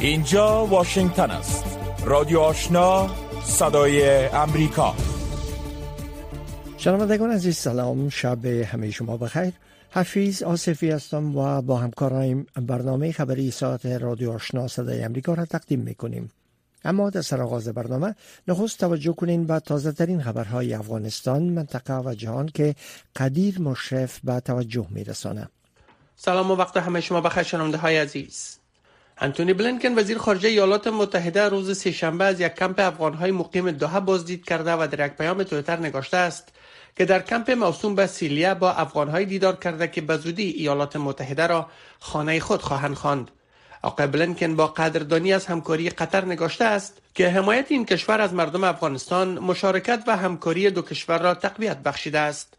اینجا واشنگتن است. رادیو آشنا صدای امریکا. شنوندگان عزیز سلام. شب همه شما بخیر. حفیظ آصفی هستم و با همکارایم برنامه خبری ساعت رادیو آشنا صدای امریکا را تقدیم می‌کنیم. اما در سر برنامه نخست توجه کنین به تازه ترین خبرهای افغانستان منطقه و جهان که قدیر مشرف به توجه میرسانه. سلام و وقت همه شما بخیر شنونده های عزیز. انتونی بلینکن وزیر خارجه ایالات متحده روز سهشنبه از یک کمپ افغانهای مقیم دوحه بازدید کرده و در یک پیام تویتر نگاشته است که در کمپ موسوم به سیلیا با افغانهای دیدار کرده که به زودی ایالات متحده را خانه خود خواهند خواند. آقای بلینکن با قدردانی از همکاری قطر نگاشته است که حمایت این کشور از مردم افغانستان مشارکت و همکاری دو کشور را تقویت بخشیده است.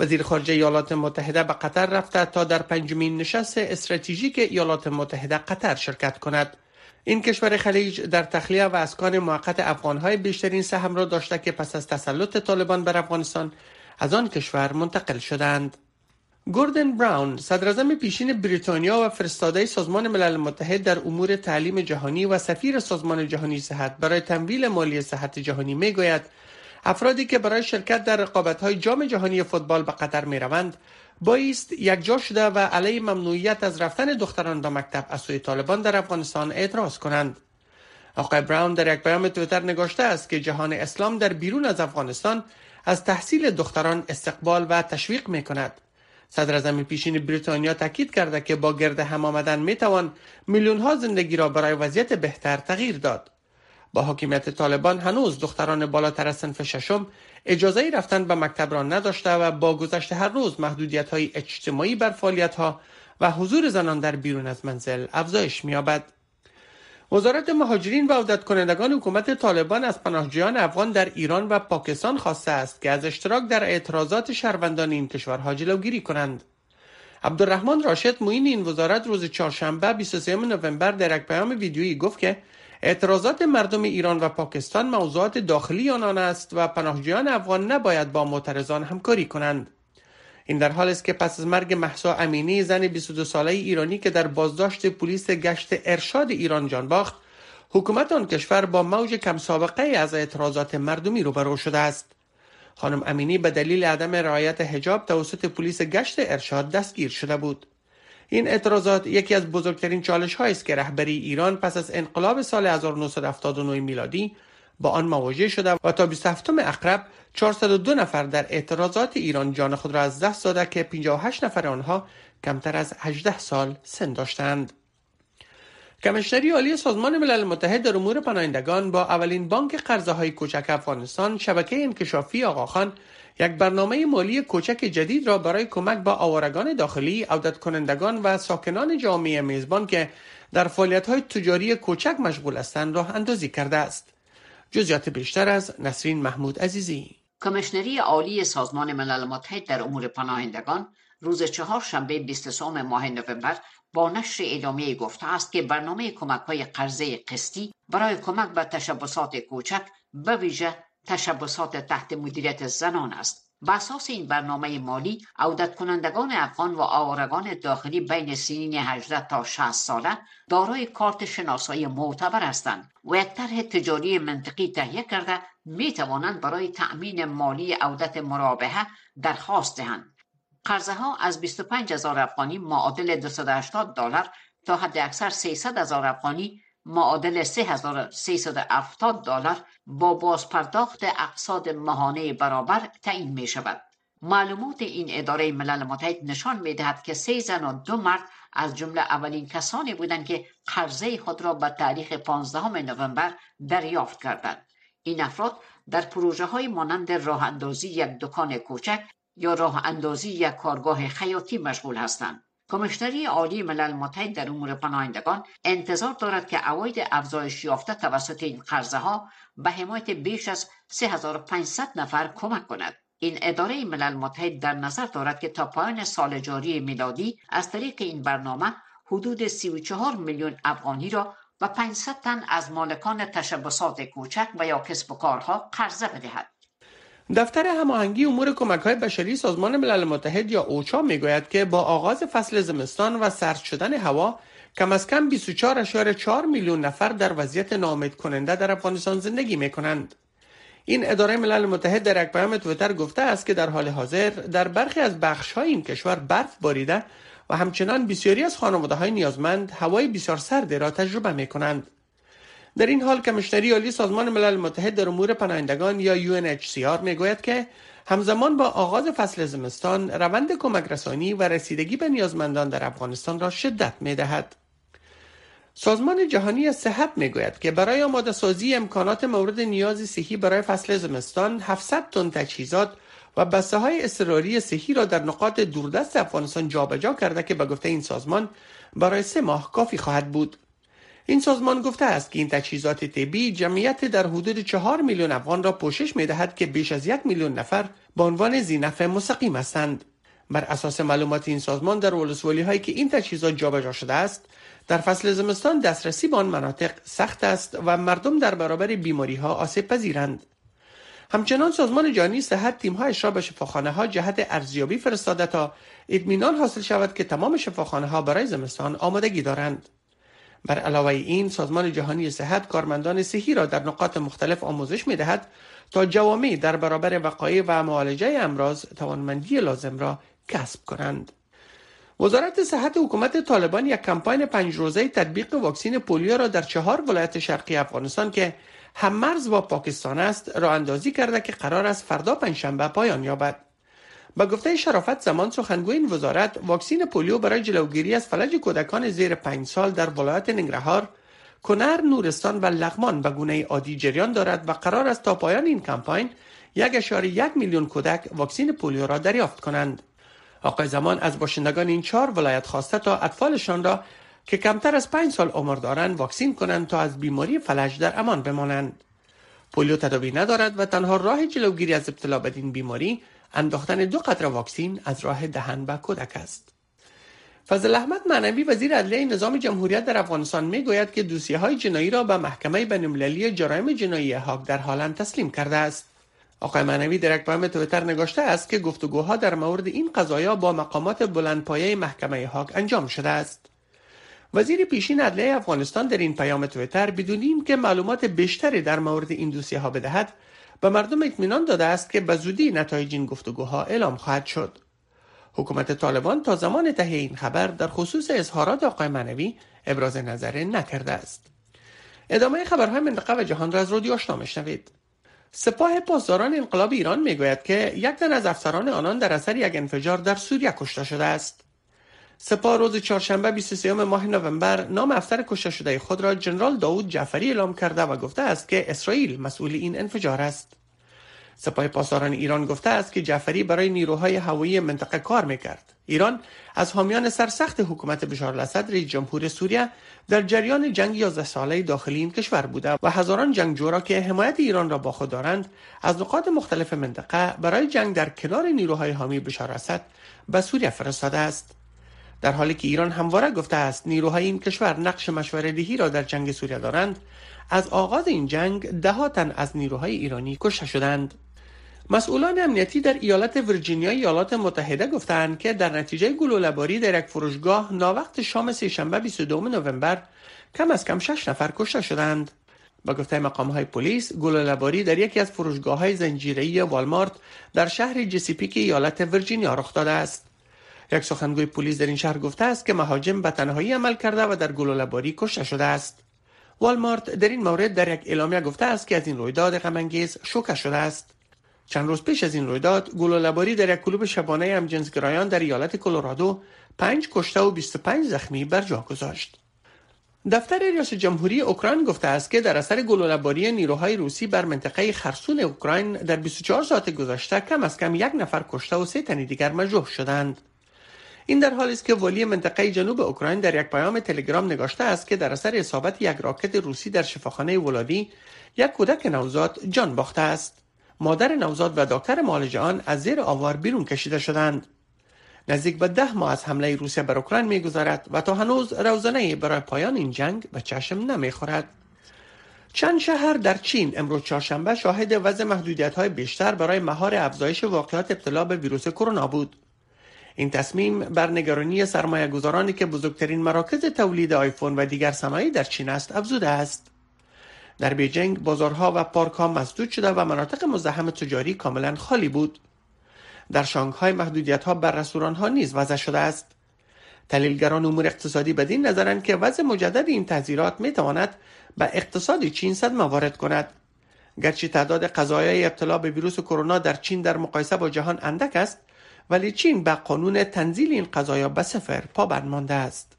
وزیر خارجه ایالات متحده به قطر رفته تا در پنجمین نشست استراتژیک ایالات متحده قطر شرکت کند. این کشور خلیج در تخلیه و اسکان موقت افغانهای بیشترین سهم را داشته که پس از تسلط طالبان بر افغانستان از آن کشور منتقل شدند. گوردن براون صدر پیشین بریتانیا و فرستاده سازمان ملل متحد در امور تعلیم جهانی و سفیر سازمان جهانی صحت برای تمویل مالی صحت جهانی می گوید افرادی که برای شرکت در های جام جهانی فوتبال به قطر می روند بایست یک جا شده و علیه ممنوعیت از رفتن دختران به مکتب از سوی طالبان در افغانستان اعتراض کنند. آقای براون در یک پیام تویتر نگاشته است که جهان اسلام در بیرون از افغانستان از تحصیل دختران استقبال و تشویق می کند. صدر اعظم پیشین بریتانیا تاکید کرده که با گرد هم آمدن می توان میلیون ها زندگی را برای وضعیت بهتر تغییر داد. با حاکمیت طالبان هنوز دختران بالاتر از صنف ششم اجازه رفتن به مکتب را نداشته و با گذشت هر روز محدودیت های اجتماعی بر فعالیت ها و حضور زنان در بیرون از منزل افزایش می‌یابد. وزارت مهاجرین و عودت کنندگان حکومت طالبان از پناهجویان افغان در ایران و پاکستان خواسته است که از اشتراک در اعتراضات شهروندان این کشورها جلوگیری کنند. عبدالرحمن راشد معین این وزارت روز چهارشنبه 23 نوامبر در یک پیام ویدیویی گفت که اعتراضات مردم ایران و پاکستان موضوعات داخلی آنان است و پناهجویان افغان نباید با معترضان همکاری کنند. این در حال است که پس از مرگ محسا امینی زن 22 ساله ایرانی که در بازداشت پلیس گشت ارشاد ایران جان باخت حکومت آن کشور با موج کم سابقه از اعتراضات مردمی روبرو شده است خانم امینی به دلیل عدم رعایت حجاب توسط پلیس گشت ارشاد دستگیر شده بود این اعتراضات یکی از بزرگترین چالش است که رهبری ایران پس از انقلاب سال 1979 میلادی با آن مواجه شده و تا 27 اقرب 402 نفر در اعتراضات ایران جان خود را از دست داده که 58 نفر آنها کمتر از 18 سال سن داشتند. کمشنری عالی سازمان ملل متحد در امور پناهندگان با اولین بانک قرضه های کوچک افغانستان شبکه انکشافی آقاخان یک برنامه مالی کوچک جدید را برای کمک با آوارگان داخلی، عودت کنندگان و ساکنان جامعه میزبان که در فعالیت های تجاری کوچک مشغول هستند راه اندازی کرده است. جزیات بیشتر از نسرین محمود عزیزی کمشنری عالی سازمان ملل متحد در امور پناهندگان روز چهار شنبه 23 ماه نوامبر با نشر اعلامیه گفته است که برنامه کمک های قرضه قسطی برای کمک به تشبسات کوچک به ویژه تشبسات تحت مدیریت زنان است. به اساس این برنامه مالی عودت کنندگان افغان و آوارگان داخلی بین سنین 18 تا 60 ساله دارای کارت شناسایی معتبر هستند و یک طرح تجاری منطقی تهیه کرده می توانند برای تأمین مالی عودت مرابحه درخواست دهند. قرضه ها از 25 هزار افغانی معادل 280 دلار تا حد اکثر 300 هزار افغانی معادل 3370 دلار با بازپرداخت اقصاد ماهانه برابر تعیین می شود. معلومات این اداره ملل متحد نشان می دهد که سه زن و دو مرد از جمله اولین کسانی بودند که قرضه خود را به تاریخ 15 نوامبر دریافت کردند. این افراد در پروژه های مانند راه اندازی یک دکان کوچک یا راه اندازی یک کارگاه خیاطی مشغول هستند. کمشنری عالی ملل متحد در امور پناهندگان انتظار دارد که عواید افزایش یافته توسط این قرضه ها به حمایت بیش از 3500 نفر کمک کند. این اداره ملل متحد در نظر دارد که تا پایان سال جاری میلادی از طریق این برنامه حدود 34 میلیون افغانی را و 500 تن از مالکان تشبسات کوچک و یا کسب و کارها قرضه بدهد. دفتر هماهنگی امور کمک های بشری سازمان ملل متحد یا اوچا می‌گوید که با آغاز فصل زمستان و سرد شدن هوا کم از کم 24.4 میلیون نفر در وضعیت نامید کننده در افغانستان زندگی می کنند. این اداره ملل متحد در یک پیام تویتر گفته است که در حال حاضر در برخی از بخش های این کشور برف باریده و همچنان بسیاری از خانواده های نیازمند هوای بسیار سردی را تجربه می کنند. در این حال کمشنری عالی سازمان ملل متحد در امور پناهندگان یا UNHCR می گوید که همزمان با آغاز فصل زمستان روند کمک رسانی و رسیدگی به نیازمندان در افغانستان را شدت می دهد. سازمان جهانی صحت می گوید که برای آماده سازی امکانات مورد نیاز صحی برای فصل زمستان 700 تن تجهیزات و بسته های اضطراری صحی را در نقاط دوردست افغانستان جابجا کرده که به گفته این سازمان برای سه ماه کافی خواهد بود. این سازمان گفته است که این تجهیزات طبی جمعیت در حدود چهار میلیون افغان را پوشش می دهد که بیش از یک میلیون نفر به عنوان زینف مستقیم هستند. بر اساس معلومات این سازمان در ولسوالی هایی که این تجهیزات جابجا شده است در فصل زمستان دسترسی به آن مناطق سخت است و مردم در برابر بیماری ها آسیب پذیرند. همچنان سازمان جهانی صحت تیم هایش را به شفاخانه ها جهت ارزیابی فرستاده تا اطمینان حاصل شود که تمام شفاخانه ها برای زمستان آمادگی دارند. بر علاوه این سازمان جهانی صحت کارمندان صحی را در نقاط مختلف آموزش می دهد تا جوامع در برابر وقایع و معالجه امراض توانمندی لازم را کسب کنند. وزارت صحت حکومت طالبان یک کمپاین پنج روزه تطبیق واکسین پولیو را در چهار ولایت شرقی افغانستان که هم مرز با پاکستان است را اندازی کرده که قرار است فردا پنجشنبه پایان یابد. با گفته شرافت زمان سخنگوی این وزارت واکسین پولیو برای جلوگیری از فلج کودکان زیر پنج سال در ولایت ننگرهار کنر نورستان و لغمان به گونه عادی جریان دارد و قرار است تا پایان این کمپاین یک یک میلیون کودک واکسین پولیو را دریافت کنند. آقای زمان از باشندگان این چهار ولایت خواسته تا اطفالشان را که کمتر از پنج سال عمر دارند واکسین کنند تا از بیماری فلج در امان بمانند. پولیو تداوی ندارد و تنها راه جلوگیری از ابتلا به این بیماری انداختن دو قطره واکسین از راه دهن و کودک است. فضل احمد معنوی وزیر عدلیه نظام جمهوریت در افغانستان می گوید که دوسیه های جنایی را به محکمه بینالمللی جرایم جنایی هاگ در هالند تسلیم کرده است. آقای معنوی در یک پیام تویتر نگاشته است که گفتگوها در مورد این قضایا با مقامات بلندپایه محکمه هاگ انجام شده است. وزیر پیشین عدلیه افغانستان در این پیام تویتر بدون که معلومات بیشتری در مورد این دوسیه ها بدهد به مردم اطمینان داده است که به زودی نتایج این گفتگوها اعلام خواهد شد. حکومت طالبان تا زمان تهیه این خبر در خصوص اظهارات آقای منوی ابراز نظر نکرده است. ادامه خبرهای منطقه و جهان را از رادیو آشنا میشنوید. سپاه پاسداران انقلاب ایران می‌گوید که یک تن از افسران آنان در اثر یک انفجار در سوریه کشته شده است. سپاه روز چهارشنبه 23 ماه نوامبر نام افسر کشته شده خود را جنرال داوود جعفری اعلام کرده و گفته است که اسرائیل مسئول این انفجار است. سپاه پاسداران ایران گفته است که جعفری برای نیروهای هوایی منطقه کار می‌کرد. ایران از حامیان سرسخت حکومت بشار الاسد رئیس جمهور سوریه در جریان جنگ 11 ساله داخلی این کشور بوده و هزاران جنگجو را که حمایت ایران را با خود دارند از نقاط مختلف منطقه برای جنگ در کنار نیروهای حامی بشار الاسد به سوریه فرستاده است. در حالی که ایران همواره گفته است نیروهای این کشور نقش مشوره‌دهی را در جنگ سوریه دارند از آغاز این جنگ ده تن از نیروهای ایرانی کشته شدند. مسئولان امنیتی در ایالت ویرجینیا ایالات متحده گفتند که در نتیجه گلوله‌باری در یک فروشگاه ناوقت شام سهشنبه 22 نوامبر کم از کم شش نفر کشته شدند. با گفته مقام های پلیس گلوله‌باری در یکی از فروشگاه های زنجیره‌ای والمارت در شهر جسیپیک ایالت ویرجینیا رخ داده است. یک سخنگوی پلیس در این شهر گفته است که مهاجم به تنهایی عمل کرده و در گلوله‌باری کشته شده است. والمارت در این مورد در یک اعلامیه گفته است که از این رویداد غمانگیز شوکه شده است. چند روز پیش از این رویداد گلوله‌باری در یک کلوب شبانه همجنسگرایان در ایالت کلرادو پنج کشته و 25 زخمی بر جا گذاشت. دفتر ریاست جمهوری اوکراین گفته است که در اثر گلوله‌باری نیروهای روسی بر منطقه خرسون اوکراین در 24 ساعت گذشته کم از کم یک نفر کشته و سه تن دیگر مجروح شدند. این در حالی است که ولی منطقه جنوب اوکراین در یک پیام تلگرام نگاشته است که در اثر اصابت یک راکت روسی در شفاخانه ولادی یک کودک نوزاد جان باخته است. مادر نوزاد و دکتر معالج آن از زیر آوار بیرون کشیده شدند. نزدیک به ده ماه از حمله روسیه بر اوکراین میگذرد و تا هنوز روزنه برای پایان این جنگ به چشم نمی‌خورد. چند شهر در چین امروز چهارشنبه شاهد وضع محدودیت های بیشتر برای مهار افزایش واقعات ابتلا به ویروس کرونا بود. این تصمیم بر نگرانی سرمایه گذارانی که بزرگترین مراکز تولید آیفون و دیگر صنایع در چین است افزوده است. در بیجینگ بازارها و پارک ها مسدود شده و مناطق مزاحم تجاری کاملا خالی بود. در شانگهای محدودیت ها بر رستوران ها نیز وضع شده است. تحلیلگران امور اقتصادی بدین نظرند که وضع مجدد این تحذیرات می تواند به اقتصاد چین صدمه وارد کند. گرچه تعداد قضایای ابتلا به ویروس کرونا در چین در مقایسه با جهان اندک است ولی چین به قانون تنزیل این قضایا به صفر پابند مانده است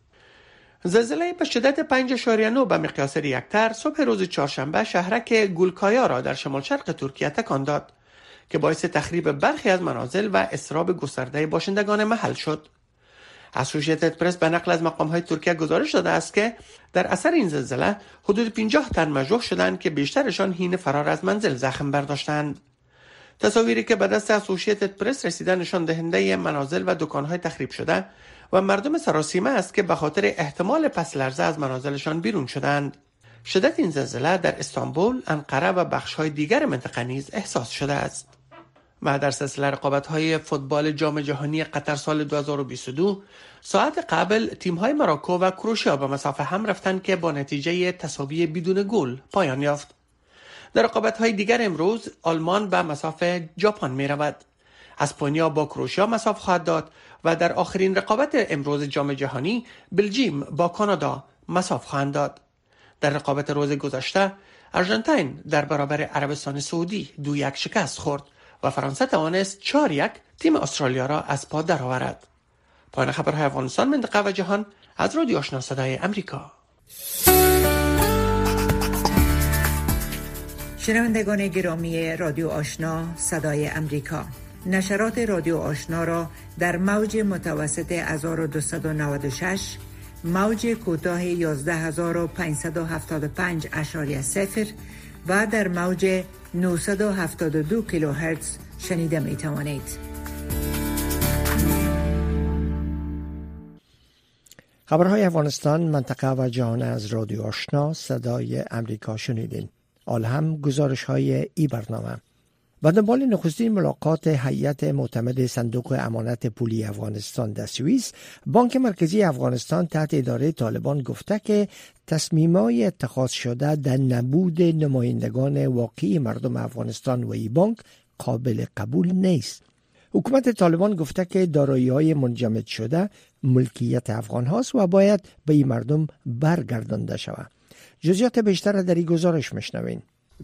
زلزله به شدت 5.9 به مقیاس ریکتر صبح روز چهارشنبه شهرک گولکایا را در شمال شرق ترکیه تکان داد که باعث تخریب برخی از منازل و اسراب گسترده باشندگان محل شد. اسوشیتد پرس به نقل از مقام های ترکیه گزارش داده است که در اثر این زلزله حدود 50 تن مجروح شدند که بیشترشان هین فرار از منزل زخم برداشتند. تصاویری که به دست اسوشیتد پرس رسیده نشان دهنده منازل و دکانهای تخریب شده و مردم سراسیمه است که به خاطر احتمال پس لرزه از منازلشان بیرون شدند. شدت این زلزله در استانبول، انقره و بخشهای دیگر منطقه نیز احساس شده است. و در سلسله رقابت های فوتبال جام جهانی قطر سال 2022 ساعت قبل تیم های مراکو و کروشیا به مسافه هم رفتند که با نتیجه تساوی بدون گل پایان یافت. در رقابت های دیگر امروز آلمان به مسافه ژاپن می رود. اسپانیا با کروشیا مساف خواهد داد و در آخرین رقابت امروز جام جهانی بلژیم با کانادا مساف خواهند داد. در رقابت روز گذشته ارژانتین در برابر عربستان سعودی دو یک شکست خورد و فرانسه توانست چهار یک تیم استرالیا را از پا درآورد. پایان خبرهای افغانستان منطقه و جهان از رادیو آشنا صدای امریکا. شنوندگان گرامی رادیو آشنا صدای امریکا نشرات رادیو آشنا را در موج متوسط 1296 موج کوتاه 11575 اشاری سفر و در موج 972 کیلوهرتز شنیده می توانید. خبرهای افغانستان منطقه و جهان از رادیو آشنا صدای امریکا شنیدین. آل هم گزارش های ای برنامه. و دنبال نخستین ملاقات هیئت معتمد صندوق امانت پولی افغانستان در سوئیس بانک مرکزی افغانستان تحت اداره طالبان گفته که تصمیمای اتخاذ شده در نبود نمایندگان واقعی مردم افغانستان و ای بانک قابل قبول نیست. حکومت طالبان گفته که دارایی های منجمد شده ملکیت افغان هاست و باید به این مردم برگردانده شود. جزیات بیشتر در این گزارش مشنوین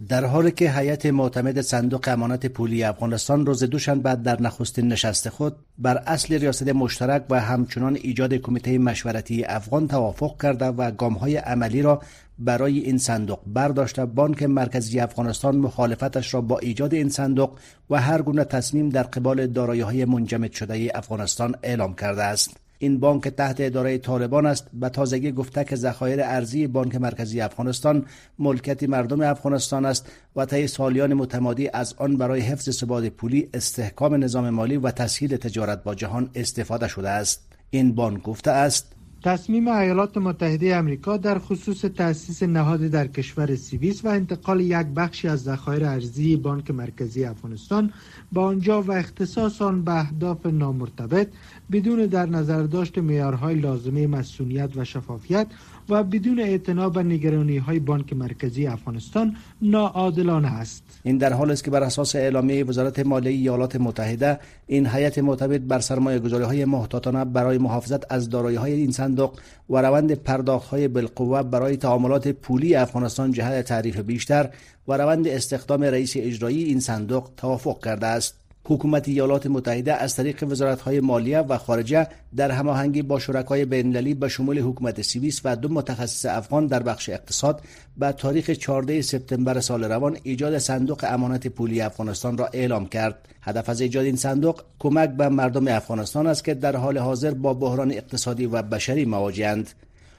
در حالی که هیئت معتمد صندوق امانت پولی افغانستان روز دوشنبه در نخستین نشست خود بر اصل ریاست مشترک و همچنان ایجاد کمیته مشورتی افغان توافق کرده و های عملی را برای این صندوق برداشته بانک مرکزی افغانستان مخالفتش را با ایجاد این صندوق و هر گونه تصمیم در قبال دارایی های منجمد شده افغانستان اعلام کرده است. این بانک تحت اداره طالبان است و تازگی گفته که ذخایر ارزی بانک مرکزی افغانستان ملکیت مردم افغانستان است و طی سالیان متمادی از آن برای حفظ ثبات پولی استحکام نظام مالی و تسهیل تجارت با جهان استفاده شده است. این بانک گفته است تصمیم ایالات متحده امریکا در خصوص تأسیس نهاد در کشور سوئیس و انتقال یک بخشی از ذخایر ارزی بانک مرکزی افغانستان با آنجا و اختصاص آن به اهداف نامرتبط بدون در نظر داشت معیارهای لازمه مسئولیت و شفافیت و بدون اعتنا به نگرانی های بانک مرکزی افغانستان ناعادلانه است. این در حال است که بر اساس اعلامیه وزارت مالیه ایالات متحده این هیئت معتمد بر سرمایه گذاری های محتاطانه برای محافظت از دارایی های این صندوق و روند پرداخت های بالقوه برای تعاملات پولی افغانستان جهت تعریف بیشتر و روند استخدام رئیس اجرایی این صندوق توافق کرده است. حکومت ایالات متحده از طریق وزارت‌های مالیه و خارجه در هماهنگی با شرکای بین‌المللی به شمول حکومت سوئیس و دو متخصص افغان در بخش اقتصاد به تاریخ 14 سپتامبر سال روان ایجاد صندوق امانت پولی افغانستان را اعلام کرد. هدف از ایجاد این صندوق کمک به مردم افغانستان است که در حال حاضر با بحران اقتصادی و بشری مواجهند.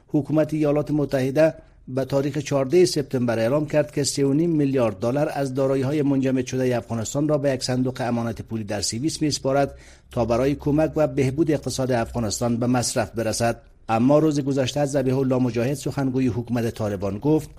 حکومت ایالات متحده به تاریخ 14 سپتامبر اعلام کرد که 3.5 میلیارد دلار از های منجمد شده افغانستان را به یک صندوق امانت پولی در سوئیس میسپارد تا برای کمک و بهبود اقتصاد افغانستان به مصرف برسد. اما روز گذشته از ذبیح الله مجاهد سخنگوی حکومت طالبان گفت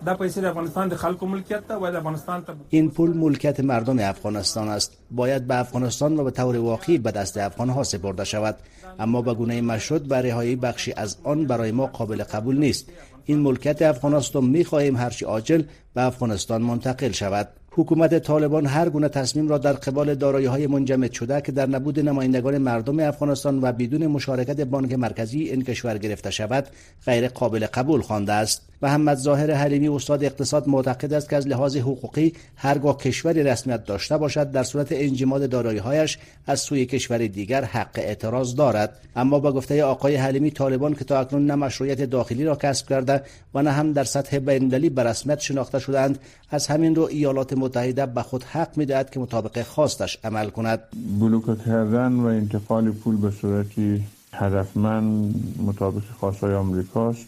این پول ملکیت مردم افغانستان است. باید به افغانستان و به طور واقعی به دست افغانها سپرده شود. اما به گونه مشروط و رهایی بخشی از آن برای ما قابل قبول نیست. این ملکیت افغانستان می خواهیم هرچی عاجل به افغانستان منتقل شود. حکومت طالبان هر گونه تصمیم را در قبال دارایی های منجمد شده که در نبود نمایندگان مردم افغانستان و بدون مشارکت بانک مرکزی این کشور گرفته شود غیر قابل قبول خوانده است. محمد ظاهر حلیمی استاد اقتصاد معتقد است که از لحاظ حقوقی هرگاه کشوری رسمیت داشته باشد در صورت انجماد هایش از سوی کشور دیگر حق اعتراض دارد. اما با گفته آقای حلیمی طالبان که تا اکنون نه مشروعیت داخلی را کسب کرده و نه هم در سطح بین‌المللی به رسمیت شناخته شدند از همین رو ایالات متحده به خود حق می‌دهد که مطابق خواستش عمل کند. بلوک کردن و انتقال پول به صورتی هدفمند مطابق خواستهای آمریکاست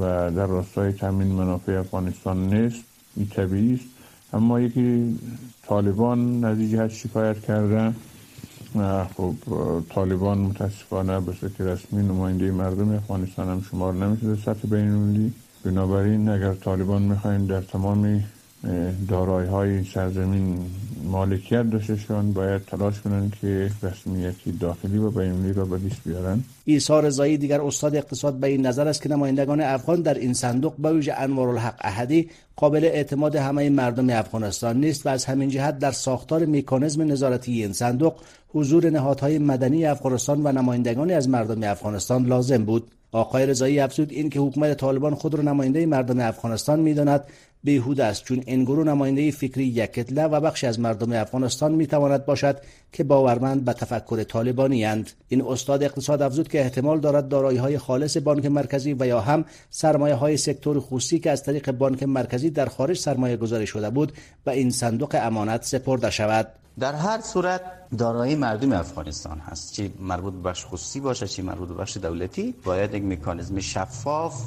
و در راستای تامین منافع افغانستان نیست. این طبیعی است. اما یکی طالبان از این شکایت کرده خب طالبان متاسفانه به صورت رسمی نماینده مردم افغانستان هم شمار نمیشه سطح بینالمللی. بنابراین اگر طالبان می‌خواین در تمام دارای های سرزمین مالکیت داشتشان باید تلاش کنند که رسمیتی داخلی و بینونی را به دست بیارن. ایسا رضایی دیگر استاد اقتصاد به این نظر است که نمایندگان افغان در این صندوق به ویژه انوارالحق احدی قابل اعتماد همه مردم افغانستان نیست و از همین جهت در ساختار میکانزم نظارتی این صندوق حضور نهادهای مدنی افغانستان و نمایندگانی از مردم افغانستان لازم بود. آقای رضایی افزود این که حکومت طالبان خود را نماینده مردم افغانستان می‌داند بیهود است چون این گروه نماینده فکری یک و بخشی از مردم افغانستان می تواند باشد که باورمند به تفکر طالبانی اند. این استاد اقتصاد افزود که احتمال دارد دارایی های خالص بانک مرکزی و یا هم سرمایه های سکتور خصوصی که از طریق بانک مرکزی در خارج سرمایه گذاری شده بود به این صندوق امانت سپرده شود. در هر صورت دارایی مردم افغانستان هست چی مربوط به بخش خصوصی باشه چی مربوط به بخش دولتی باید یک مکانیزم شفاف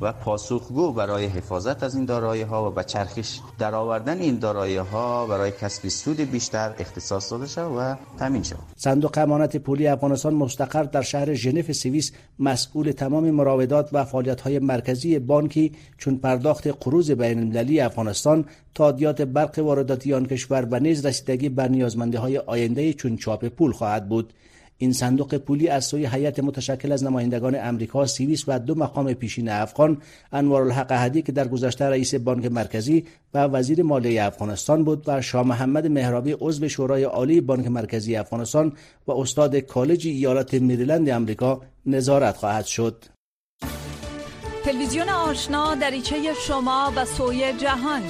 و پاسخگو برای حفاظت از این دارایی ها و به چرخش درآوردن این دارایی ها برای کسب سود بیشتر اختصاص داده شود و تامین شود. صندوق امانت پولی افغانستان مستقر در شهر ژنو سوئیس مسئول تمام مراودات و فعالیت های مرکزی بانکی چون پرداخت قروض بین المللی افغانستان تادیات برق وارداتی آن کشور و نیز رسیدگی بر نیازمندی های آینده چون چاپ پول خواهد بود. این صندوق پولی از سوی هیئت متشکل از نمایندگان امریکا، سوئیس و دو مقام پیشین افغان انوارالحق احدی که در گذشته رئیس بانک مرکزی و وزیر مالیه افغانستان بود و شاه محمد مهرابی عضو شورای عالی بانک مرکزی افغانستان و استاد کالج ایالات مریلند امریکا نظارت خواهد شد. تلویزیون آشنا دریچه شما و سوی جهان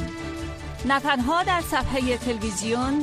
نه تنها در صفحه تلویزیون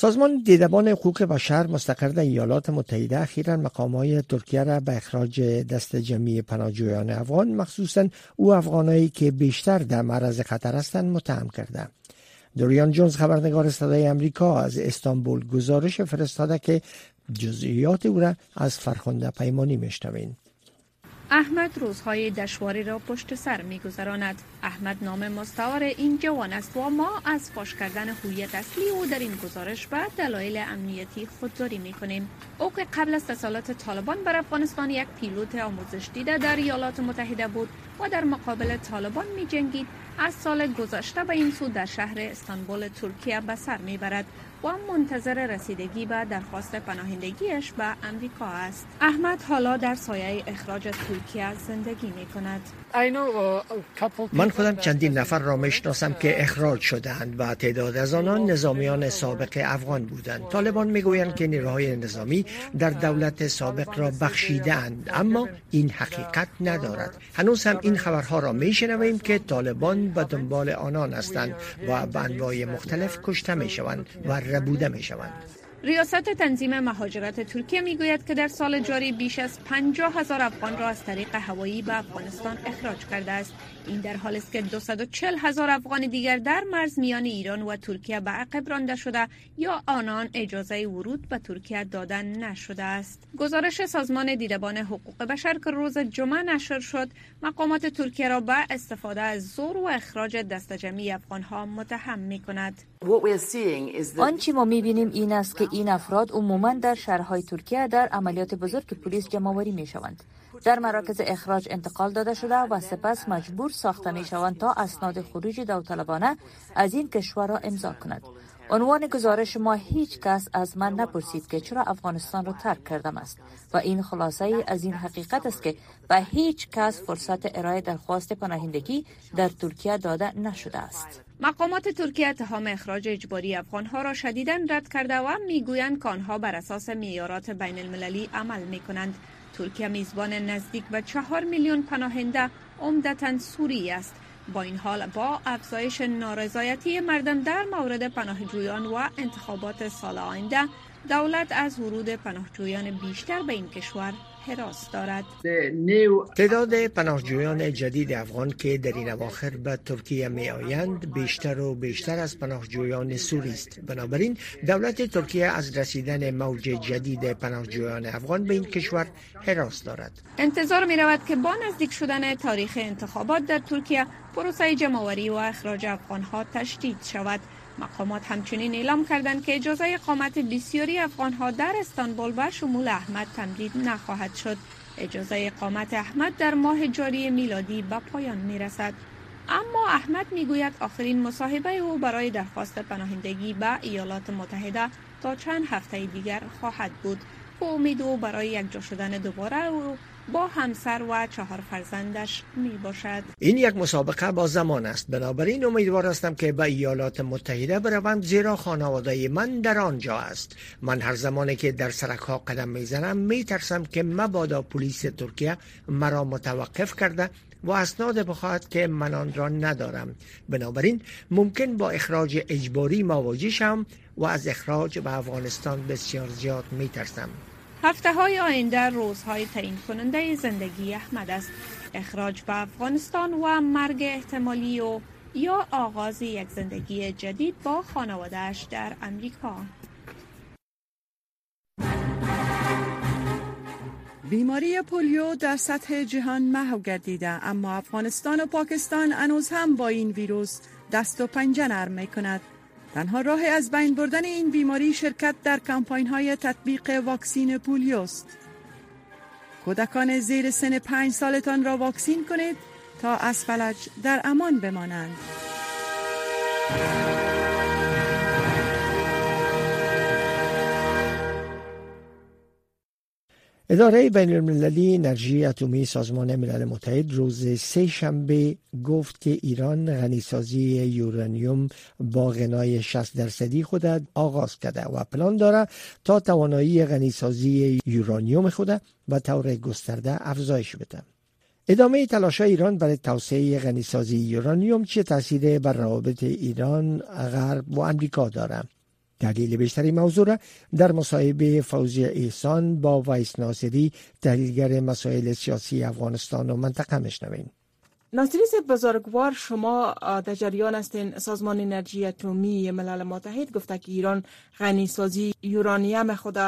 سازمان دیدبان حقوق بشر مستقر در ایالات متحده اخیرا مقامهای ترکیه را به اخراج دست جمعی پناهجویان افغان مخصوصا او افغانایی که بیشتر در معرض خطر هستند متهم کرده. دوریان جونز خبرنگار صدای امریکا از استانبول گزارش فرستاده که جزئیات او را از فرخنده پیمانی میشنوین احمد روزهای دشواری را پشت سر میگذراند. احمد نام مستعار این جوان است و ما از فاش کردن هویت اصلی او در این گزارش به دلایل امنیتی خودداری می کنیم او که قبل از تسلط طالبان بر افغانستان یک پیلوت آموزش دیده در ایالات متحده بود و در مقابل طالبان می جنگید از سال گذشته به این سو در شهر استانبول ترکیه به سر می‌برد. و منتظر رسیدگی به درخواست پناهندگیش به امریکا است. احمد حالا در سایه اخراج ترکیه زندگی می کند. من خودم چندین نفر را می‌شناسم که اخراج شدهاند و تعداد از آنان نظامیان سابق افغان بودند. طالبان می‌گویند که نیروهای نظامی در دولت سابق را بخشیدند اما این حقیقت ندارد. هنوز هم این خبرها را میشنویم که طالبان به دنبال آنان هستند و به انواع مختلف کشته می‌شوند و ربوده می‌شوند. ریاست تنظیم مهاجرت ترکیه می‌گوید که در سال جاری بیش از 50 هزار افغان را از طریق هوایی به افغانستان اخراج کرده است. این در حالی است که 240 هزار افغان دیگر در مرز میان ایران و ترکیه به عقب رانده شده یا آنان اجازه ورود به ترکیه دادن نشده است. گزارش سازمان دیدبان حقوق بشر که روز جمعه نشر شد مقامات ترکیه را به استفاده از زور و اخراج دست جمعی افغان ها متهم می کند آنچه ما می بینیم این است که این افراد عموما در شهرهای ترکیه در عملیات بزرگ پلیس جمعوری می شوند در مراکز اخراج انتقال داده شده و سپس مجبور ساخته می شوند تا اسناد خروج داوطلبانه از این کشور را امضا کند. عنوان گزارش ما هیچ کس از من نپرسید که چرا افغانستان را ترک کردم است و این خلاصه ای از این حقیقت است که به هیچ کس فرصت ارائه درخواست پناهندگی در ترکیه داده نشده است. مقامات ترکیه اتهام اخراج اجباری افغانها را شدیدا رد کرده و می‌گویند که آنها بر اساس معیارات بین المللی عمل می کنند. ترکیه میزبان نزدیک به چهار میلیون پناهنده عمدتا سوری است با این حال با افزایش نارضایتی مردم در مورد پناهجویان و انتخابات سال آینده دولت از ورود پناهجویان بیشتر به این کشور حراس دارد. تعداد پناهجویان جدید افغان که در این اواخر به ترکیه می آیند بیشتر و بیشتر از پناهجویان سوری است. بنابراین دولت ترکیه از رسیدن موج جدید پناهجویان افغان به این کشور حراس دارد. انتظار می رود که با نزدیک شدن تاریخ انتخابات در ترکیه پروسه جمعوری و اخراج افغان ها تشدید شود. مقامات همچنین اعلام کردند که اجازه اقامت بسیاری افغان ها در استانبول به شمول احمد تمدید نخواهد شد. اجازه اقامت احمد در ماه جاری میلادی به پایان می رسد اما احمد می‌گوید آخرین مصاحبه او برای درخواست پناهندگی به ایالات متحده تا چند هفته دیگر خواهد بود. و امید او برای یکجا شدن دوباره او با همسر و چهار فرزندش می باشد این یک مسابقه با زمان است. بنابراین امیدوار هستم که به ایالات متحده بروم زیرا خانواده من در آنجا است. من هر زمانی که در سرک ها قدم می‌زنم می ترسم که مبادا پلیس ترکیه مرا متوقف کرده و اسناد بخواهد که من آن را ندارم. بنابراین ممکن با اخراج اجباری مواجه شم و از اخراج به افغانستان بسیار زیاد می ترسم هفته های آینده روزهای تعیین کننده زندگی احمد است. اخراج به افغانستان و مرگ احتمالی و یا آغاز یک زندگی جدید با خانوادهش در امریکا بیماری پولیو در سطح جهان محو گردیده اما افغانستان و پاکستان هنوز هم با این ویروس دست و پنجه نرم می کند تنها راه از بین بردن این بیماری شرکت در کمپاین های تطبیق واکسین پولیوست. کودکان زیر سن پنج سالتان را واکسین کنید تا از فلج در امان بمانند. اداره بین المللی انرژی اتمی سازمان ملل متحد روز سه شنبه گفت که ایران غنیسازی یورانیوم با غنای 60 درصدی خود آغاز کرده و پلان داره تا توانایی غنیسازی یورانیوم خود و طور گسترده افزایش بده. ادامه تلاش ایران برای توسعه غنیسازی یورانیوم چه تاثیر بر روابط ایران، غرب و امریکا دارد؟ دلیل بیشتری موضوع را در مصاحبه فوزی احسان با ویس ناصری تحلیلگر مسائل سیاسی افغانستان و منطقه مشنویم ناصری بزرگوار شما در جریان هستین سازمان انرژی اتمی ملل متحد گفته که ایران غنی سازی یورانیم خود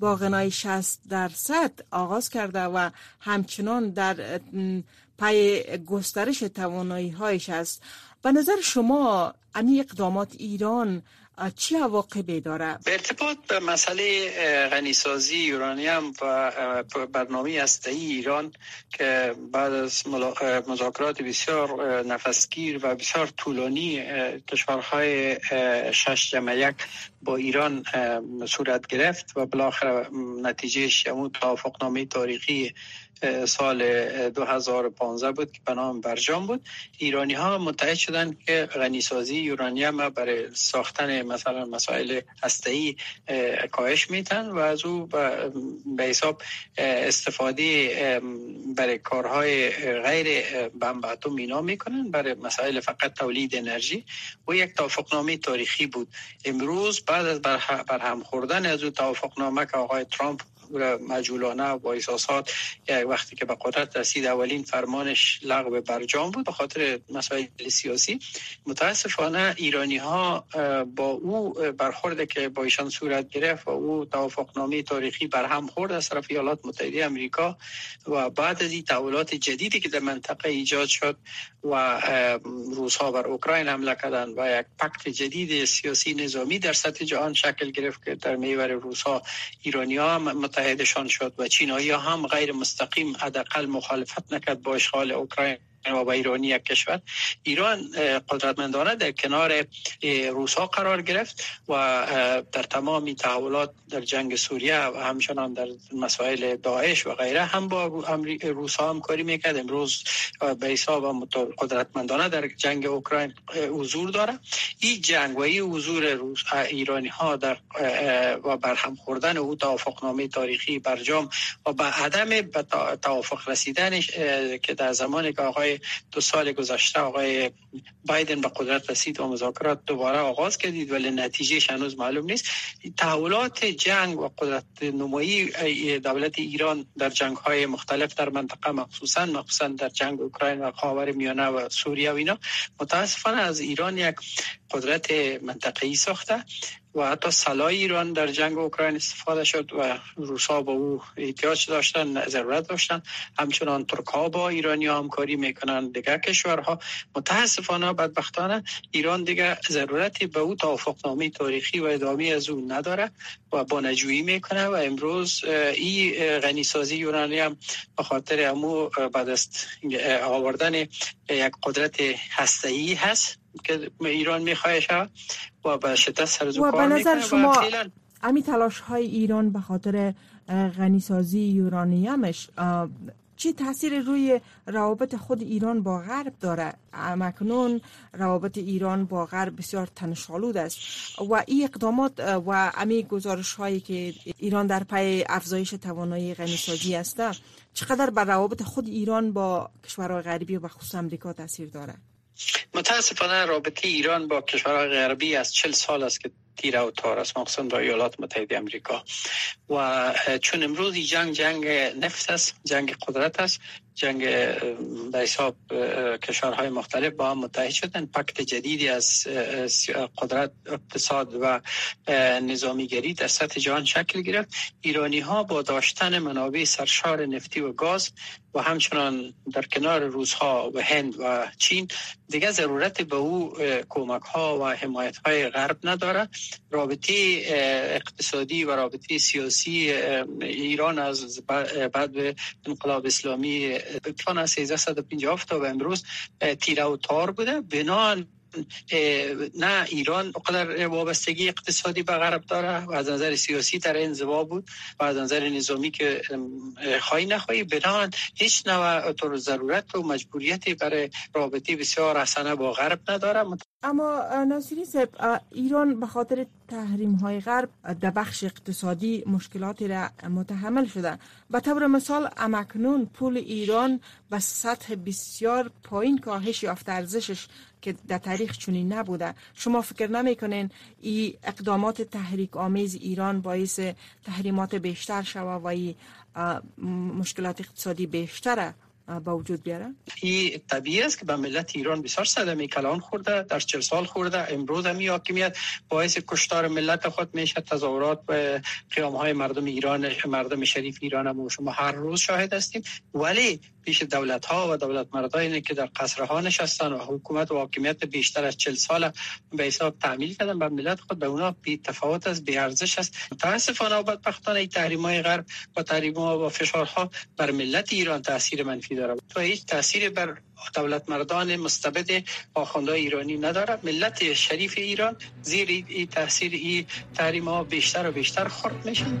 با غنای 60 درصد آغاز کرده و همچنان در پای گسترش توانایی هایش است. به نظر شما امی اقدامات ایران چی عواقبی داره؟ به ارتباط به مسئله غنیسازی یورانیم و برنامه هسته‌ای ایران که بعد از مذاکرات بسیار نفسگیر و بسیار طولانی کشورهای شش جمع یک با ایران صورت گرفت و بالاخره نتیجهش همون توافقنامه تاریخی سال 2015 بود که به نام برجام بود. ایرانی ها متحد شدن که غنیسازی یورانیم برای ساختن مثلا مسائل هسته‌ای کاهش میتن و از او به حساب استفاده برای کارهای غیر بمب اتم اینا می‌کنن برای مسائل فقط تولید انرژی. و یک توافقنامه تاریخی بود. امروز بعد از برهم خوردن از او توافقنامه که آقای ترامپ مجولانه با احساسات وقتی که به قدرت رسید اولین فرمانش لغو برجام بود. به خاطر مسائل سیاسی متاسفانه ایرانی ها با او برخورده که با ایشان صورت گرفت و او توافقنامه تاریخی برهم خورد از طرف ایالات متحده امریکا و بعد از این تحولات جدیدی که در منطقه ایجاد شد و روس ها بر اوکراین حمله کردن و یک پکت جدید سیاسی نظامی در سطح جهان شکل گرفت که در میور روس ها ایرانی ها متحدشان شد و چینایی هم غیر مستقیم حداقل مخالفت نکرد با اشغال اوکراین. و ایرانی یک کشور. ایران قدرتمندانه در کنار روسا قرار گرفت و در تمام تحولات در جنگ سوریه و همچنان در مسائل داعش و غیره هم با روسا همکاری می‌کرد. امروز به حساب قدرتمندانه در جنگ اوکراین حضور داره. این جنگ و این حضور روس ایرانی ها در و برهم خوردن او توافقنامه تاریخی برجام و به عدم توافق رسیدنش که در زمانی که آقای دو سال گذشته آقای بایدن به قدرت رسید و مذاکرات دوباره آغاز کردید ولی نتیجه هنوز معلوم نیست. تحولات جنگ و قدرت نمایی دولت ایران در جنگ های مختلف در منطقه مخصوصا مخصوصا در جنگ اوکراین و خاور میانه و سوریه و اینا متاسفانه از ایران یک قدرت منطقه‌ای ساخته. و حتی سلاح ایران در جنگ اوکراین استفاده شد و روسا با او احتیاج داشتن ضرورت داشتن. همچنان ترکا با ایرانی همکاری می‌کنن دیگر کشورها. متاسفانه بدبختانه ایران دیگه ضرورتی به او توافقنامه تاریخی و ادامه از او نداره و بانجویی می‌کنه و امروز این غنیسازی یونانی هم به خاطر امو بعد از آوردن یک قدرت هسته‌ای هست. که ایران می‌خواه شود و به شدت سرزو و به نظر شما امی تلاش های ایران به خاطر غنیسازی یورانیمش چه تاثیر روی روابط خود ایران با غرب داره؟ مکنون روابط ایران با غرب بسیار تنشالود است و این اقدامات و امی گزارش هایی که ایران در پی افزایش توانایی غنیسازی است چقدر بر روابط خود ایران با کشورهای غربی و خصوص امریکا تاثیر داره؟ متاسفانه رابطه ایران با کشورهای غربی از چل سال است که تیر و تار است مخصوصا با ایالات متحده امریکا و چون امروز جنگ جنگ نفت است جنگ قدرت است جنگ به حساب کشورهای مختلف با هم متحد شدن. پکت جدیدی از قدرت اقتصاد و نظامیگری در سطح جهان شکل گرفت. ایرانی ها با داشتن منابع سرشار نفتی و گاز و همچنان در کنار روزها و هند و چین دیگه ضرورت به او کمک ها و حمایت های غرب نداره. رابطه اقتصادی و رابطه سیاسی ایران از بعد انقلاب اسلامی از 1350 تا به امروز تیره و تار بوده بنان نه ایران قدر وابستگی اقتصادی به غرب داره و از نظر سیاسی در انزوا بود و از نظر نظامی که خواهی نخواهی بنان هیچ نوع ضرورت و مجبوریتی برای رابطه بسیار حسنه با غرب نداره. اما ناصری صاحب ایران به خاطر تحریم های غرب در بخش اقتصادی مشکلاتی را متحمل شده. به طور مثال امکنون پول ایران به سطح بسیار پایین کاهش یافته ارزشش که در تاریخ چنین نبوده. شما فکر نمی‌کنین این اقدامات تحریک آمیز ایران باعث تحریمات بیشتر شوه و این مشکلات اقتصادی بیشتره؟ با وجود بیاره این طبیعی است که به ملت ایران بسیار صدمه کلان خورده در چل سال خورده امروز هم حاکمیت باعث کشتار ملت خود میشه تظاهرات و قیام های مردم ایران مردم شریف ایران هم شما هر روز شاهد هستیم. ولی پیش دولت ها و دولت مردانی که در قصرها نشستن و حکومت و حاکمیت بیشتر از چل سال به حساب تعمیل کردن به ملت خود به اونا بی تفاوت از بی ارزش است. متاسفانه و بدبختانه این تحریم های غرب و تحریم ها و فشارها بر ملت ایران تاثیر منفی داره و هیچ تاثیر بر دولت مردان مستبد آخونده ایرانی نداره ملت شریف ایران زیر این تاثیر این تحریم ها بیشتر و بیشتر خورد میشن